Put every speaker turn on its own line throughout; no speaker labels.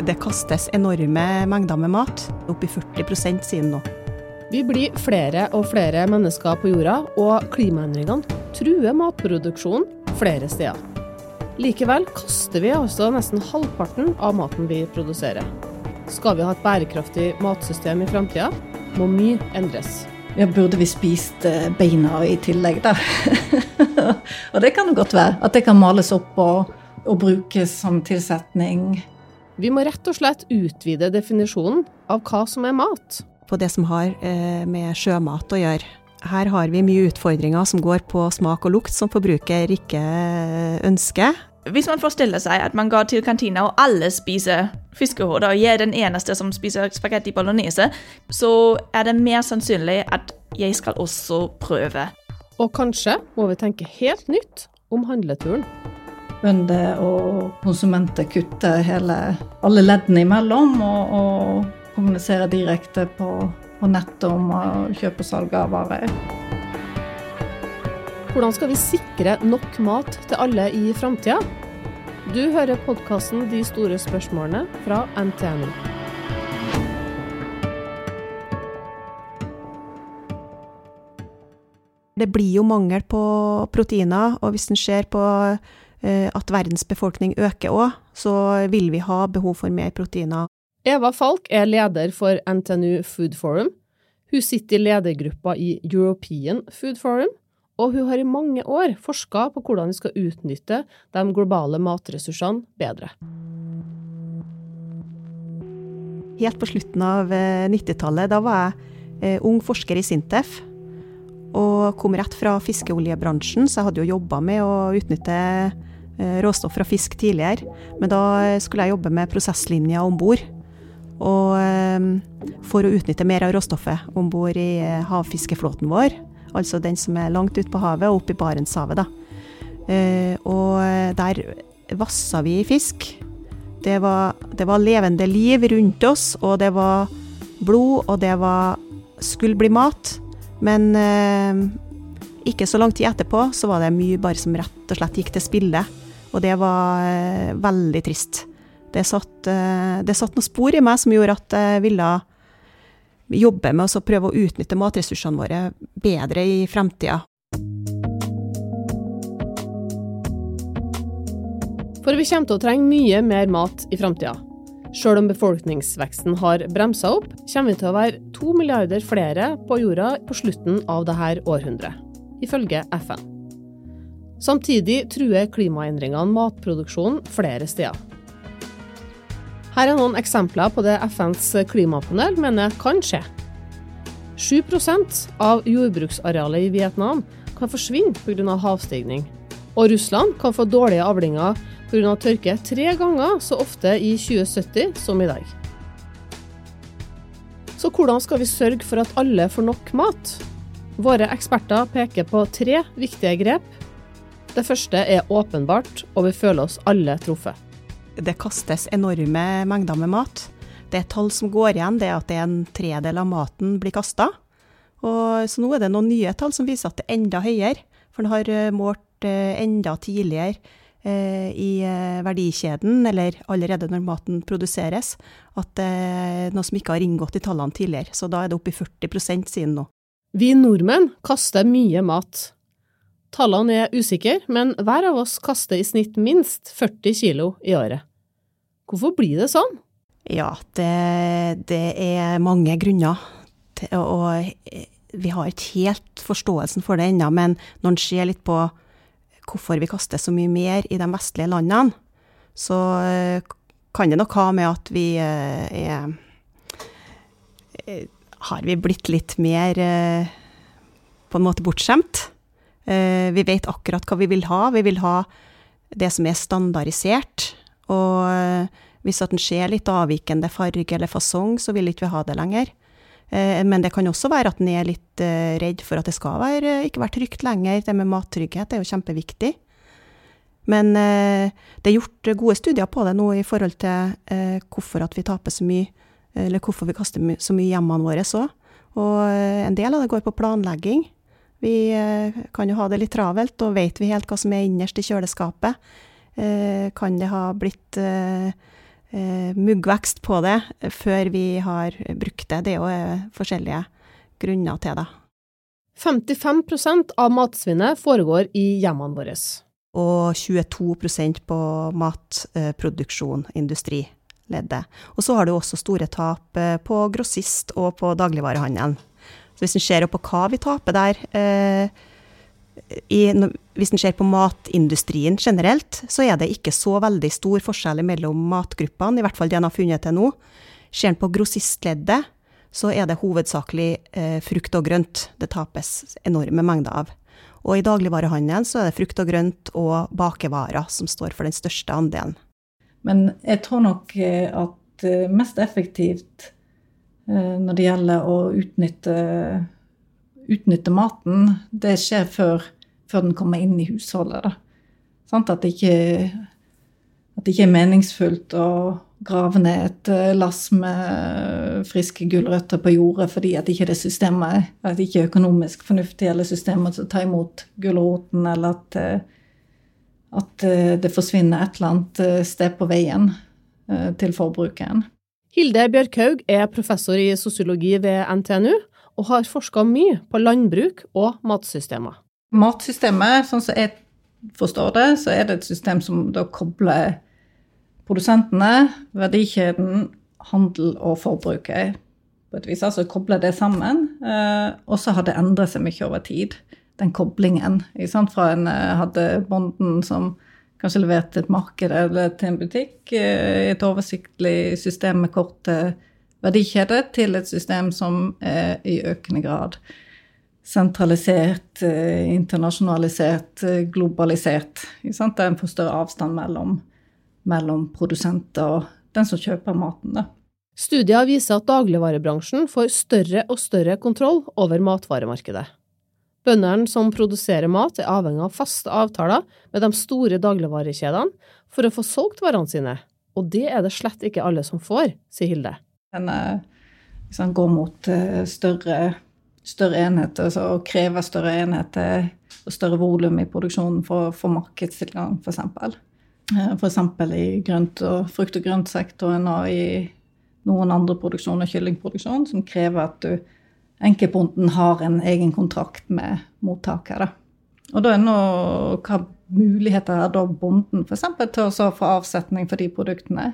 Det kastes enorme mengder med mat, oppi 40% siden nå.
Vi blir flere og flere mennesker på jorda, og klimaendringene truer matproduksjonen flere steder. Likevel kaster vi altså nesten halvparten av maten vi produserer. Skal vi ha et bærekraftig matsystem i framtida, må mye endres.
Ja, burde vi spist eh, beina i tillegg, da? og det kan det godt være. At det kan males opp og, og brukes som tilsetning.
Vi må rett og slett utvide definisjonen av hva som er mat.
På det som har eh, med sjømat å gjøre. Her har vi mye utfordringer som går på smak og lukt, som forbruker ikke ønsker.
Hvis man forestiller seg at man går til kantina og alle spiser fiskehoder, og jeg er den eneste som spiser spagetti bolognese, så er det mer sannsynlig at jeg skal også prøve.
Og kanskje må vi tenke helt nytt om handleturen.
Bønder og konsumenter kutter hele, alle leddene imellom og, og kommuniserer direkte på, på nettet om kjøp og salg av varer.
Hvordan skal vi sikre nok mat til alle i framtida? Du hører podkasten De store spørsmålene fra NTNU.
Det blir jo mangel på proteiner, og hvis en ser på at verdens befolkning øker òg, så vil vi ha behov for mer proteiner.
Eva Falk er leder for NTNU Food Forum. Hun sitter i ledergruppa i European Food Forum, og hun har i mange år forska på hvordan vi skal utnytte de globale matressursene bedre.
Helt på slutten av 90-tallet, da var jeg eh, ung forsker i Sintef. Og kom rett fra fiskeoljebransjen, så jeg hadde jo jobba med å utnytte eh, råstoff fra fisk tidligere. Men da skulle jeg jobbe med prosesslinja om bord. Og eh, for å utnytte mer av råstoffet om bord i havfiskeflåten vår, altså den som er langt ute på havet og oppe i Barentshavet. Da. Eh, og der vassa vi fisk. Det var, det var, levende liv rundt oss, og det var blod, og det var skulle bli mat. Men eh, ikke så lang tid etterpå så var det mye bare som rett og slett gikk til spille. Og det var eh, veldig trist. Det satt, eh, det satt noen spor i meg som gjorde at jeg ville jobbe med å prøve å utnytte matressursene våre bedre i fremtida.
For vi kommer til å trenge mye mer mat i fremtida. Sjøl om befolkningsveksten har bremsa opp, kommer vi til å være to milliarder flere på jorda på slutten av dette århundret, ifølge FN. Samtidig truer klimaendringene matproduksjonen flere steder. Her er noen eksempler på det FNs klimapanel mener kan skje. 7% av jordbruksarealet i Vietnam kan forsvinne pga. havstigning. Og Russland kan få dårlige avlinger pga. tørke tre ganger så ofte i 2070 som i dag. Så hvordan skal vi sørge for at alle får nok mat? Våre eksperter peker på tre viktige grep. Det første er åpenbart, og vi føler oss alle truffet
det kastes enorme mengder med mat. Det er tall som går igjen, det er at en tredel av maten blir kasta. Så nå er det noen nye tall som viser at det er enda høyere. For en har eh, målt eh, enda tidligere eh, i verdikjeden, eller allerede når maten produseres, at det er noe som ikke har inngått i tallene tidligere. Så da er det oppe i 40% siden nå.
Vi nordmenn kaster mye mat. Tallene er usikre, men hver av oss kaster i snitt minst 40 kilo i året. Hvorfor blir det sånn?
Ja, det, det er mange grunner. Og vi har ikke helt forståelsen for det ennå, men når en ser litt på hvorfor vi kaster så mye mer i de vestlige landene, så eh, kan det nok ha med at vi eh, er eh, Har vi blitt litt mer på en måte bortskjemt? Vi vet akkurat hva vi vil ha. Vi vil ha det som er standardisert. Og eh, hvis at den ser litt avvikende farge eller fasong, så vil ikke vi ha det lenger. Eh, men det kan også være at den er litt eh, redd for at det skal være, ikke være trygt lenger. Det med mattrygghet er jo kjempeviktig. Men det er gjort gode studier på det nå i forhold til hvorfor at vi taper så mye, eller hvorfor vi kaster så mye hjemmene våre òg. Og en del av det går på planlegging. Vi kan jo ha det litt travelt, og vet vi helt hva som er innerst i kjøleskapet. Eh, kan det ha blitt eh, eh, muggvekst på det før vi har brukt det. Det er jo forskjellige grunner til det.
55% av matsvinnet foregår i hjemmene våre.
Og 22% på matproduksjon, industrileddet. Og så har du også store tap på grossist og på dagligvarehandelen. Så hvis en ser på hva vi taper der eh, i, Hvis en ser på matindustrien generelt, så er det ikke så veldig stor forskjell mellom matgruppene, i hvert fall det en har funnet til nå. Ser en på grossistleddet, så er det hovedsakelig eh, frukt og grønt det tapes enorme mengder av. Og i dagligvarehandelen så er det frukt og grønt og bakevarer som står for den største andelen.
Men jeg tror nok eh, at eh, mest effektivt når det gjelder å utnytte, utnytte maten, det skjer før, før, den kommer inn i husholdet. At det, ikke, at, det ikke, er meningsfullt å grave ned et eh, lass med friske gulrøtter på jordet fordi at ikke det systemet at det ikke er økonomisk fornuftig eller systemet til å ta imot gulroten, eller at, eh, at det forsvinner et eller annet sted på veien til forbrukeren.
Hilde Bjørkhaug er professor i sosiologi ved NTNU, og har forska mye på landbruk og matsystemer.
Matsystemet, sånn som jeg forstår det, så er det et system som da kobler produsentene, verdikjeden, handel og forbruket på et vis. Altså kobler det sammen. Eh, og så har det endret seg mye over tid, den koblingen. Fra en eh, hadde bonden som kanskje levert til et marked eller til en butikk eh, et oversiktlig system med korte verdikjeder, til et system som er i økende grad sentralisert, eh, internasjonalisert, globalisert. globalisert. Der en får større avstand mellom, mellom produsenter og den som kjøper maten. Da.
Studier viser at dagligvarebransjen får større og større kontroll over matvaremarkedet. Bøndene som produserer mat, er avhengig av faste avtaler med de store dagligvarekjedene for å få solgt varene sine, og det er det slett ikke alle som får, sier Hilde.
Den liksom, går mot eh, større, større enheter altså, og krever større enheter og større volum i produksjonen for å få markedstilgang, f.eks. F.eks. i grønt og frukt- og grøntsektoren og i noen andre produksjoner, kyllingproduksjon, som krever at du enkeltbonden har en egen kontrakt med mottaker. Og da er nå hva muligheter er da bonden f.eks. til å få avsetning for de produktene?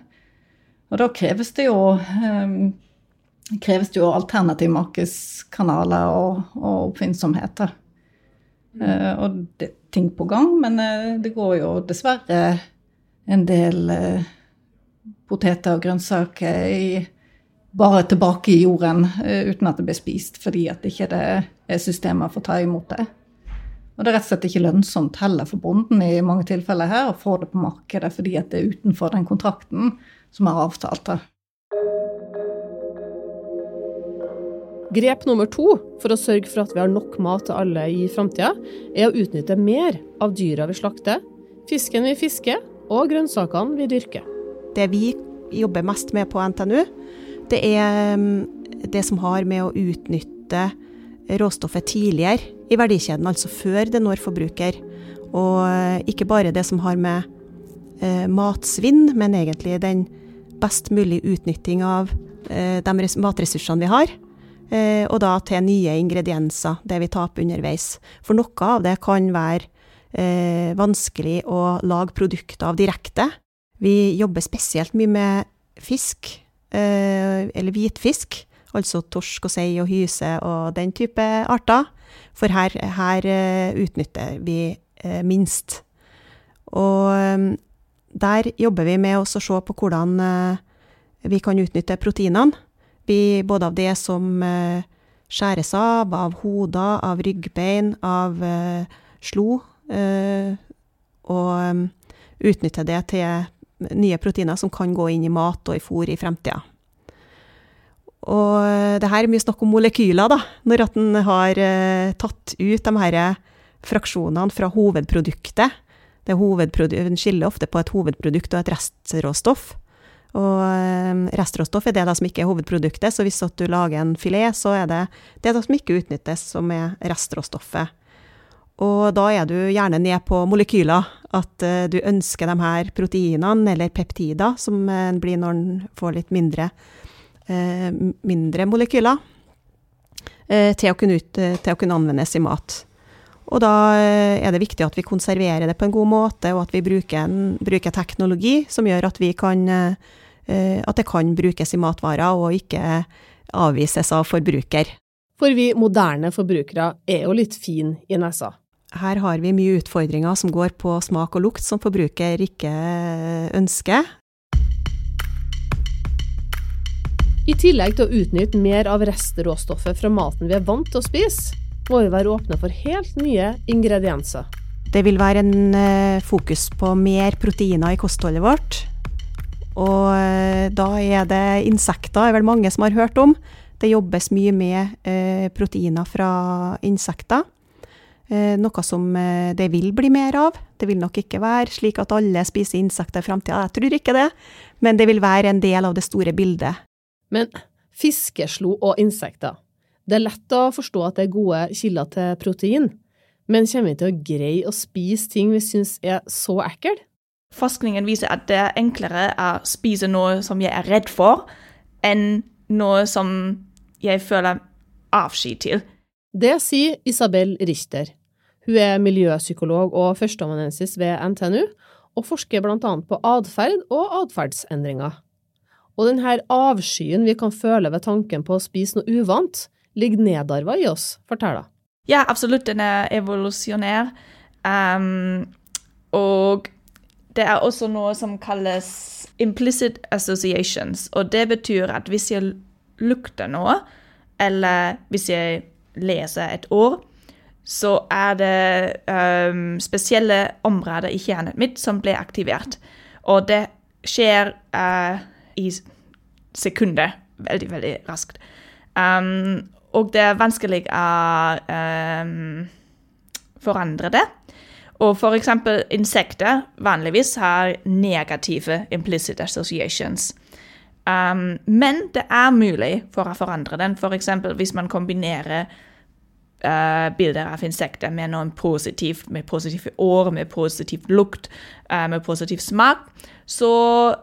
Og da kreves det jo, um, kreves det jo alternative markedskanaler og, og oppfinnsomheter. Uh, og det er ting på gang, men uh, det går jo dessverre en del uh, poteter og grønnsaker i bare tilbake i jorden uh, uten at det blir spist, fordi at det ikke er systemer for å ta imot det. Og det er rett og slett ikke lønnsomt heller for bonden i mange tilfeller her å få det på markedet fordi at det er utenfor den kontrakten som er avtalt. det.
Grep nummer to for å sørge for at vi har nok mat til alle i framtida, er å utnytte mer av dyra vi slakter, fisken vi fisker og grønnsakene vi dyrker.
Det vi jobber mest med på NTNU, det er mm, det som har med å utnytte råstoffet tidligere i verdikjeden, altså før det når forbruker. Og eh, ikke bare det som har med eh, matsvinn, men egentlig den best mulige utnytting av eh, de matressursene vi har. Eh, og da til nye ingredienser, det vi taper underveis. For noe av det kan være eh, vanskelig å lage produkter av direkte. Vi jobber spesielt mye med fisk eller hvitfisk, altså torsk og sei og hyse og den type arter. For her, her eh, utnytter vi eh, minst. Og der jobber vi med å se på hvordan vi kan utnytte proteinene. Vi, både av det som skjæres av, av hoder, av ryggbein, av slo. Og utnytte det til nye proteiner som kan gå inn i mat og i fôr i fremtida. Og det her er mye snakk om molekyler, da, når at en har eh, tatt ut de her fraksjonene fra hovedproduktet. Det En skiller ofte på et hovedprodukt og et restråstoff. Og eh, restråstoff er det som ikke er hovedproduktet, så hvis du lager en filet, så er det det som ikke utnyttes, som er restråstoffet. Og da er du gjerne ned på molekyler, at uh, du ønsker de her proteinene, eller peptider, som uh, blir når en får litt mindre, uh, mindre molekyler, til å, ut, til, å kunne anvendes i mat. Og da er det viktig at vi konserverer det på en god måte, og at vi bruker, en, bruker teknologi som gjør at, kan, at det kan brukes i matvarer, og ikke avvises av forbruker.
For vi moderne forbrukere er jo litt fin i nesa.
Her har vi mye utfordringer som går på smak og lukt, som forbruker ikke ønsker.
I tillegg til å utnytte mer av restråstoffet fra maten vi er vant til å spise, må vi være åpne for helt nye ingredienser.
Det vil være en uh, fokus på mer proteiner i kostholdet vårt. Og uh, da er det insekter, er vel mange som har hørt om. Det jobbes mye med uh, proteiner fra insekter. Eh, noe som eh, det vil bli mer av. Det vil nok ikke være slik at alle spiser insekter i framtida, jeg tror ikke det, men det vil være en del av det store bildet.
Men fiskeslo og insekter, det er lett å forstå at det er gode kilder til protein, men kommer vi til å greie å spise ting vi syns er så ekkelt?
Forskningen viser at det er enklere å spise noe som jeg er redd for, enn noe som jeg føler avsky til.
Det sier Isabel Richter. Hun er miljøpsykolog og førsteamanuensis ved NTNU, og forsker annet på atferd og atferdsendringer. Og denne avskyen vi kan føle ved tanken på å spise noe uvant, ligger nedarva i oss, forteller hun.
Ja, absolutt. Den er evolusjonær. Um, og det er også noe som kalles implicit associations. Og det betyr at hvis jeg lukter noe, eller hvis jeg leser et ord, så er det um, spesielle områder i hjernen mitt som blir aktivert. Og det skjer uh, i sekunder. Veldig, veldig raskt. Um, og det er vanskelig å um, forandre det. Og eksempel insekter vanligvis har negative implicit associations. Um, men det er mulig for å forandre den, f.eks. hvis man kombinerer uh, bilder av insekter med noe positivt, med positive år, med positiv lukt, uh, med positiv smak, så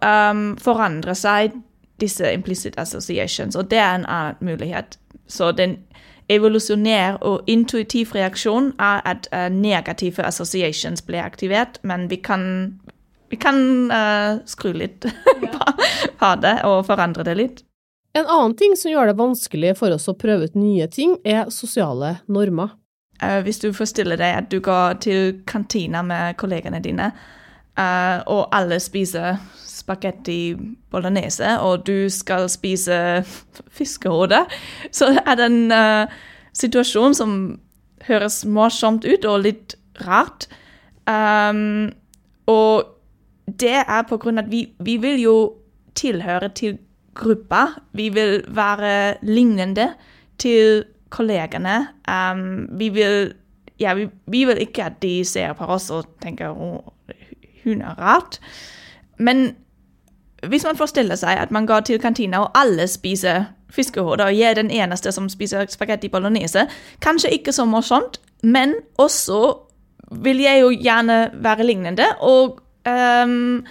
um, forandrer seg disse implicit associations, og det er en annen mulighet. Så den evolusjonær og intuitiv reaksjon er at uh, negative associations blir aktivert, men vi kan vi kan uh, skru litt på det og forandre det litt.
En annen ting som gjør det vanskelig for oss å prøve ut nye ting, er sosiale normer.
Uh, hvis du forestiller deg at du går til kantina med kollegene dine, uh, og alle spiser spagetti bolognese, og du skal spise fiskehode, så er det en uh, situasjon som høres morsomt ut og litt rart. Um, og det er på grunn av at vi, vi vil jo tilhøre til gruppa. Vi vil være lignende til kollegene. Um, vi, vil, ja, vi, vi, vil ikke at de ser på oss og tenker oh, hun er rart. Men hvis man forestiller seg at man går til kantina, og alle spiser fiskehoder, og jeg er den eneste som spiser spagetti bolognese, kanskje ikke så morsomt, men også vil jeg jo gjerne være lignende. Og um,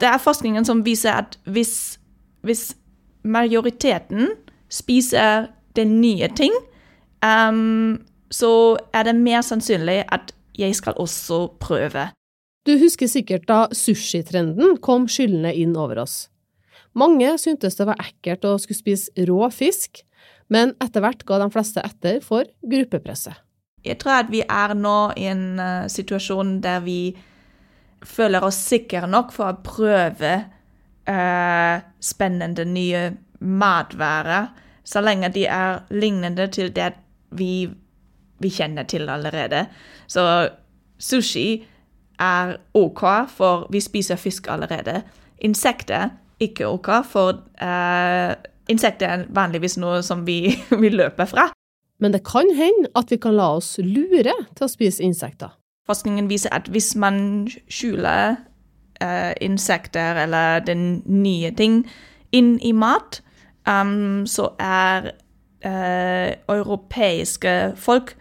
det er forskningen som viser at hvis hvis majoriteten spiser den nye ting, um, så er det mer sannsynlig at jeg skal også prøve.
Du husker sikkert da sushitrenden kom skyllende inn over oss. Mange syntes det var ekkelt å skulle spise rå fisk, men etter hvert ga de fleste etter for gruppepresset.
Jeg tror at vi er nå i en uh, situasjon der vi føler oss sikre nok for å prøve eh, spennende nye matvarer, så lenge de er lignende til det vi, vi kjenner til allerede. Så sushi er OK, for vi spiser fisk allerede. Insekter ikke OK, for eh, insekter er vanligvis noe som vi, vi løper fra.
Men det kan hende at vi kan la oss lure til å spise insekter.
Forskningen viser at hvis man skjuler uh, insekter eller den nye ting inn i mat, um, så er uh, europeiske folk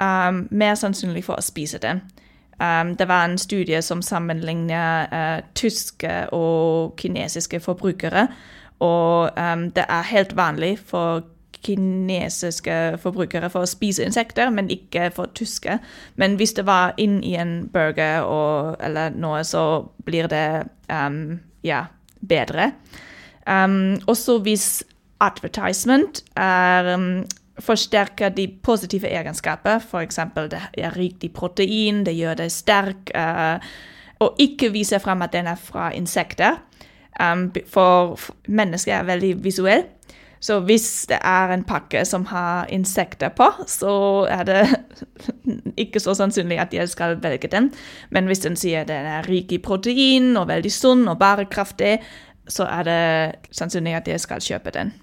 um, mer sannsynlig for å spise det. Um, det var en studie som sammenlignet uh, tyske og kinesiske forbrukere. Og um, det er helt vanlig for kinesiske forbrukere for å spise insekter, men ikke for tyske. Men hvis det var inn i en burger og, eller noe, så blir det um, ja, bedre. Um, også hvis advertisement er um, forsterker de positive egenskaper, f.eks. det er rikt i protein, det gjør det sterk, uh, og ikke viser frem at den er fra insekter. Um, for mennesker er veldig visuelle. Så hvis det er en pakke som har insekter på, så er det ikke så sannsynlig at jeg skal velge den. Men hvis den sier den er rik i protein og veldig sunn og bærekraftig, så er det sannsynlig at jeg skal kjøpe den.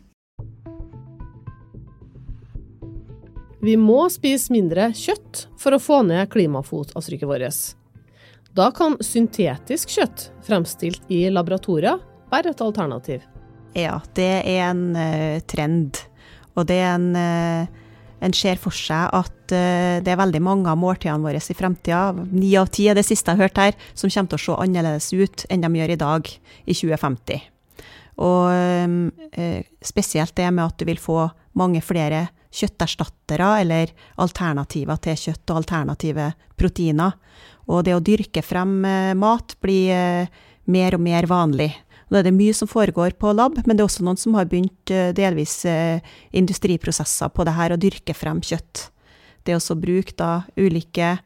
Vi må spise mindre kjøtt for å få ned klimafotavtrykket vårt. Da kan syntetisk kjøtt fremstilt i laboratorier være et alternativ.
Ja, det er en uh, trend. Og det er en uh, En ser for seg at uh, det er veldig mange av måltidene våre i fremtida, ni av ti er det siste jeg har hørt her, som kommer til å se annerledes ut enn de gjør i dag, i 2050. Og spesielt det med at du vil få mange flere kjøtterstattere eller alternativer til kjøtt og alternative proteiner. Og det å dyrke frem mat blir mer og mer vanlig. Nå er det mye som foregår på lab, men det er også noen som har begynt eh, delvis eh, industriprosesser på det her, å dyrke frem kjøtt. Det er også å bruke da ulike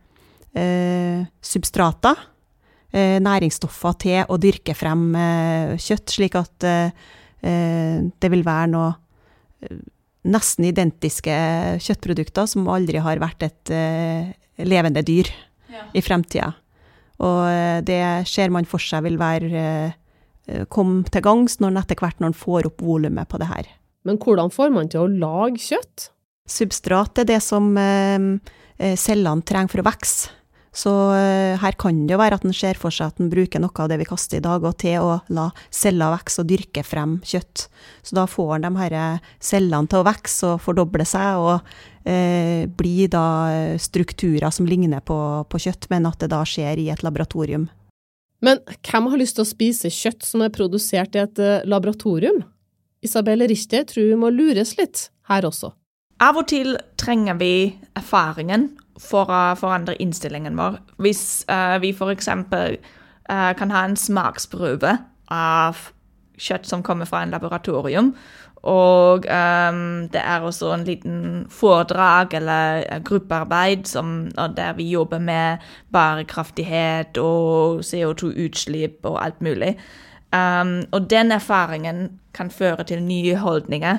eh, substrater, eh, næringsstoffer, til å dyrke frem eh, kjøtt, slik at eh, det vil være noe nesten identiske kjøttprodukter som aldri har vært et levende dyr ja. i fremtida. Og det ser man for seg vil være komme til gangs når en etter hvert når en får opp volumet på det her.
Men hvordan får man til å lage kjøtt?
Substrat er det som eh, eh cellene trenger for å vokse. Så eh, her kan det jo være at en ser for seg at en bruker noe av det vi kaster i dag, og til å la celler vokse og dyrke frem kjøtt. Så da får en de her cellene til å vokse og fordoble seg, og eh, blir da strukturer som ligner på, på kjøtt, men at det da skjer i et laboratorium.
Men hvem har lyst til å spise kjøtt som er produsert i et eh, laboratorium? Isabel Richter tror vi må lures litt her også.
Av og til trenger vi erfaringen for å forandre innstillingen vår. Hvis uh, vi f.eks. Uh, eh, kan ha en smaksprøve av kjøtt som kommer fra en laboratorium, og um, det er også en liten foredrag eller gruppearbeid som, der vi jobber med bærekraftighet og CO2-utslipp og alt mulig. Um, og den erfaringen kan føre til nye holdninger.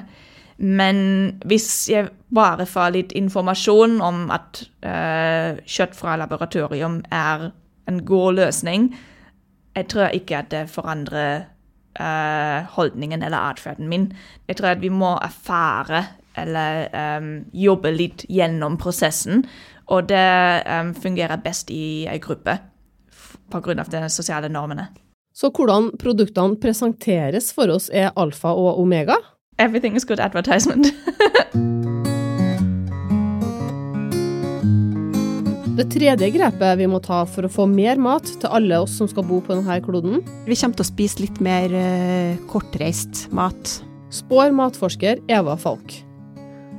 Men hvis jeg bare får litt informasjon om at uh, kjøtt fra laboratorium er en god løsning, jeg tror ikke at det forandrer uh, holdningen eller atferden min. Jeg tror at vi må erfare eller um, jobbe litt gjennom prosessen. Og det um, fungerer best i ei gruppe pga. de sosiale normene.
Så hvordan produktene presenteres for oss er alfa og omega?
Everything is good advertisement.
Det tredje grepet vi må ta for å få mer mat til alle oss som skal bo på denne kloden
Vi kommer til å spise litt mer uh, kortreist mat.
Spår matforsker Eva Falk.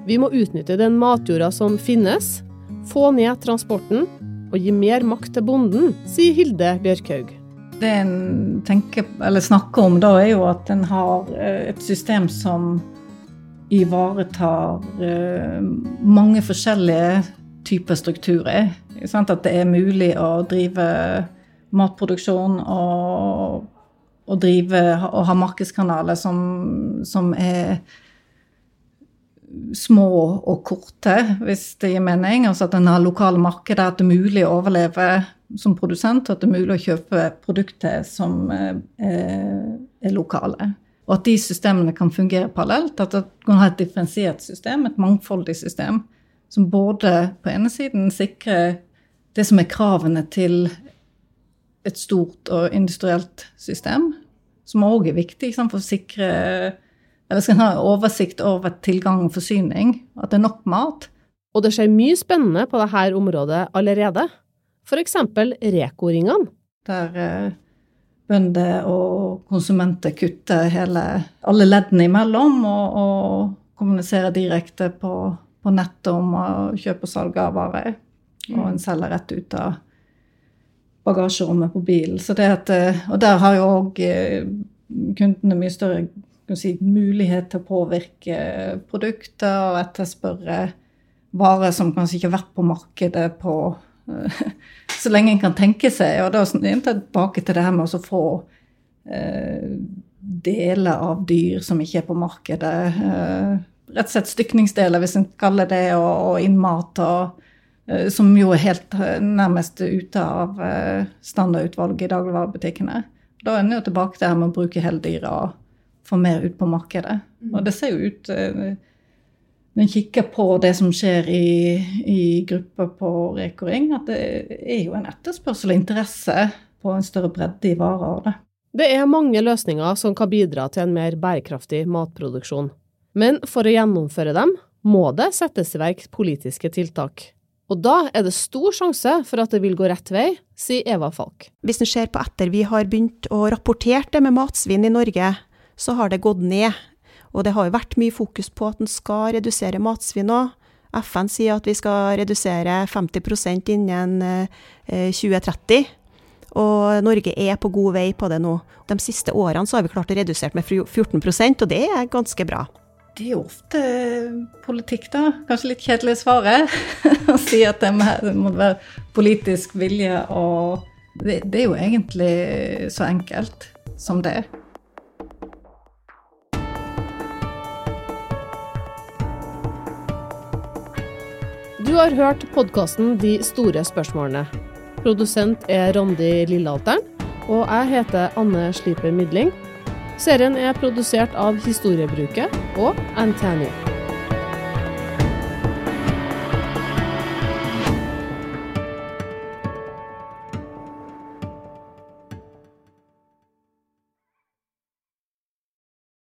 Vi må utnytte den matjorda som finnes, få ned transporten og gi mer makt til bonden, sier Hilde Bjørkhaug.
Det en tenker, eller snakker om da, er jo at en har eh, et system som ivaretar eh, mange forskjellige typer strukturer. At det er mulig å drive matproduksjon og, og drive og ha markedskanaler som, som, er små og korte, hvis det gir mening. Altså at en har lokale markeder, at det er mulig å overleve som produsent, og at det er mulig å kjøpe produkter som er, er lokale. Og at de systemene kan fungere parallelt. At man kan ha et differensiert system, et mangfoldig system, som både på ene siden sikrer det som er kravene til et stort og industrielt system, som òg er viktig for å sikre eller skal ha oversikt over tilgang og forsyning, at det er nok mat.
Og det skjer mye spennende på dette området allerede. f.eks. Reko-ringene.
Der eh, bønder og konsumenter kutter hele, alle leddene imellom og, og kommuniserer direkte på, på nettet om å kjøpe og salg av varer. Og en selger rett ut av bagasjerommet på bilen. At, eh, og der har jo òg eh, kundene mye større si, mulighet til å påvirke produkter og etterspørre varer som kanskje ikke har vært på markedet på så lenge en kan tenke seg. Og da er jeg tilbake til det her med å få eh, deler av dyr som ikke er på markedet. Eh, rett og slett stykningsdeler, hvis en kaller det, og, og innmat. og eh, som jo er helt eh, nærmest ute av eh, standardutvalget i dagligvarebutikkene. Da er en jo tilbake til her med å bruke hele dyret og få mer ut på markedet. Mm. Og det ser jo ut når en kikker på det som skjer i, i grupper på Reko-Ring, at det er jo en etterspørsel og interesse på en større bredde i varer. Det
er mange løsninger som kan bidra til en mer bærekraftig matproduksjon. Men for å gjennomføre dem må det settes i verk politiske tiltak. Og da er det stor sjanse for at det vil gå rett vei, sier Eva Falk.
Hvis en ser på etter vi har begynt å rapportere det med matsvinn i Norge, så har det gått ned og det har jo vært mye fokus på at en skal redusere matsvinn òg. FN sier at vi skal redusere 50% innen 2030. Eh, og Norge er på god vei på det nå. De siste årene har vi klart å redusere med 14% og det er ganske bra.
Det er jo ofte politikk, da. Kanskje litt kjedelig svaret. Å si at det må være politisk vilje og det, det er jo egentlig så enkelt som det.
Du har hørt podkasten De store spørsmålene. Produsent er Randi Lillealteren, og jeg heter Anne Sliper Midling. Serien er produsert av Historiebruket og Antenio.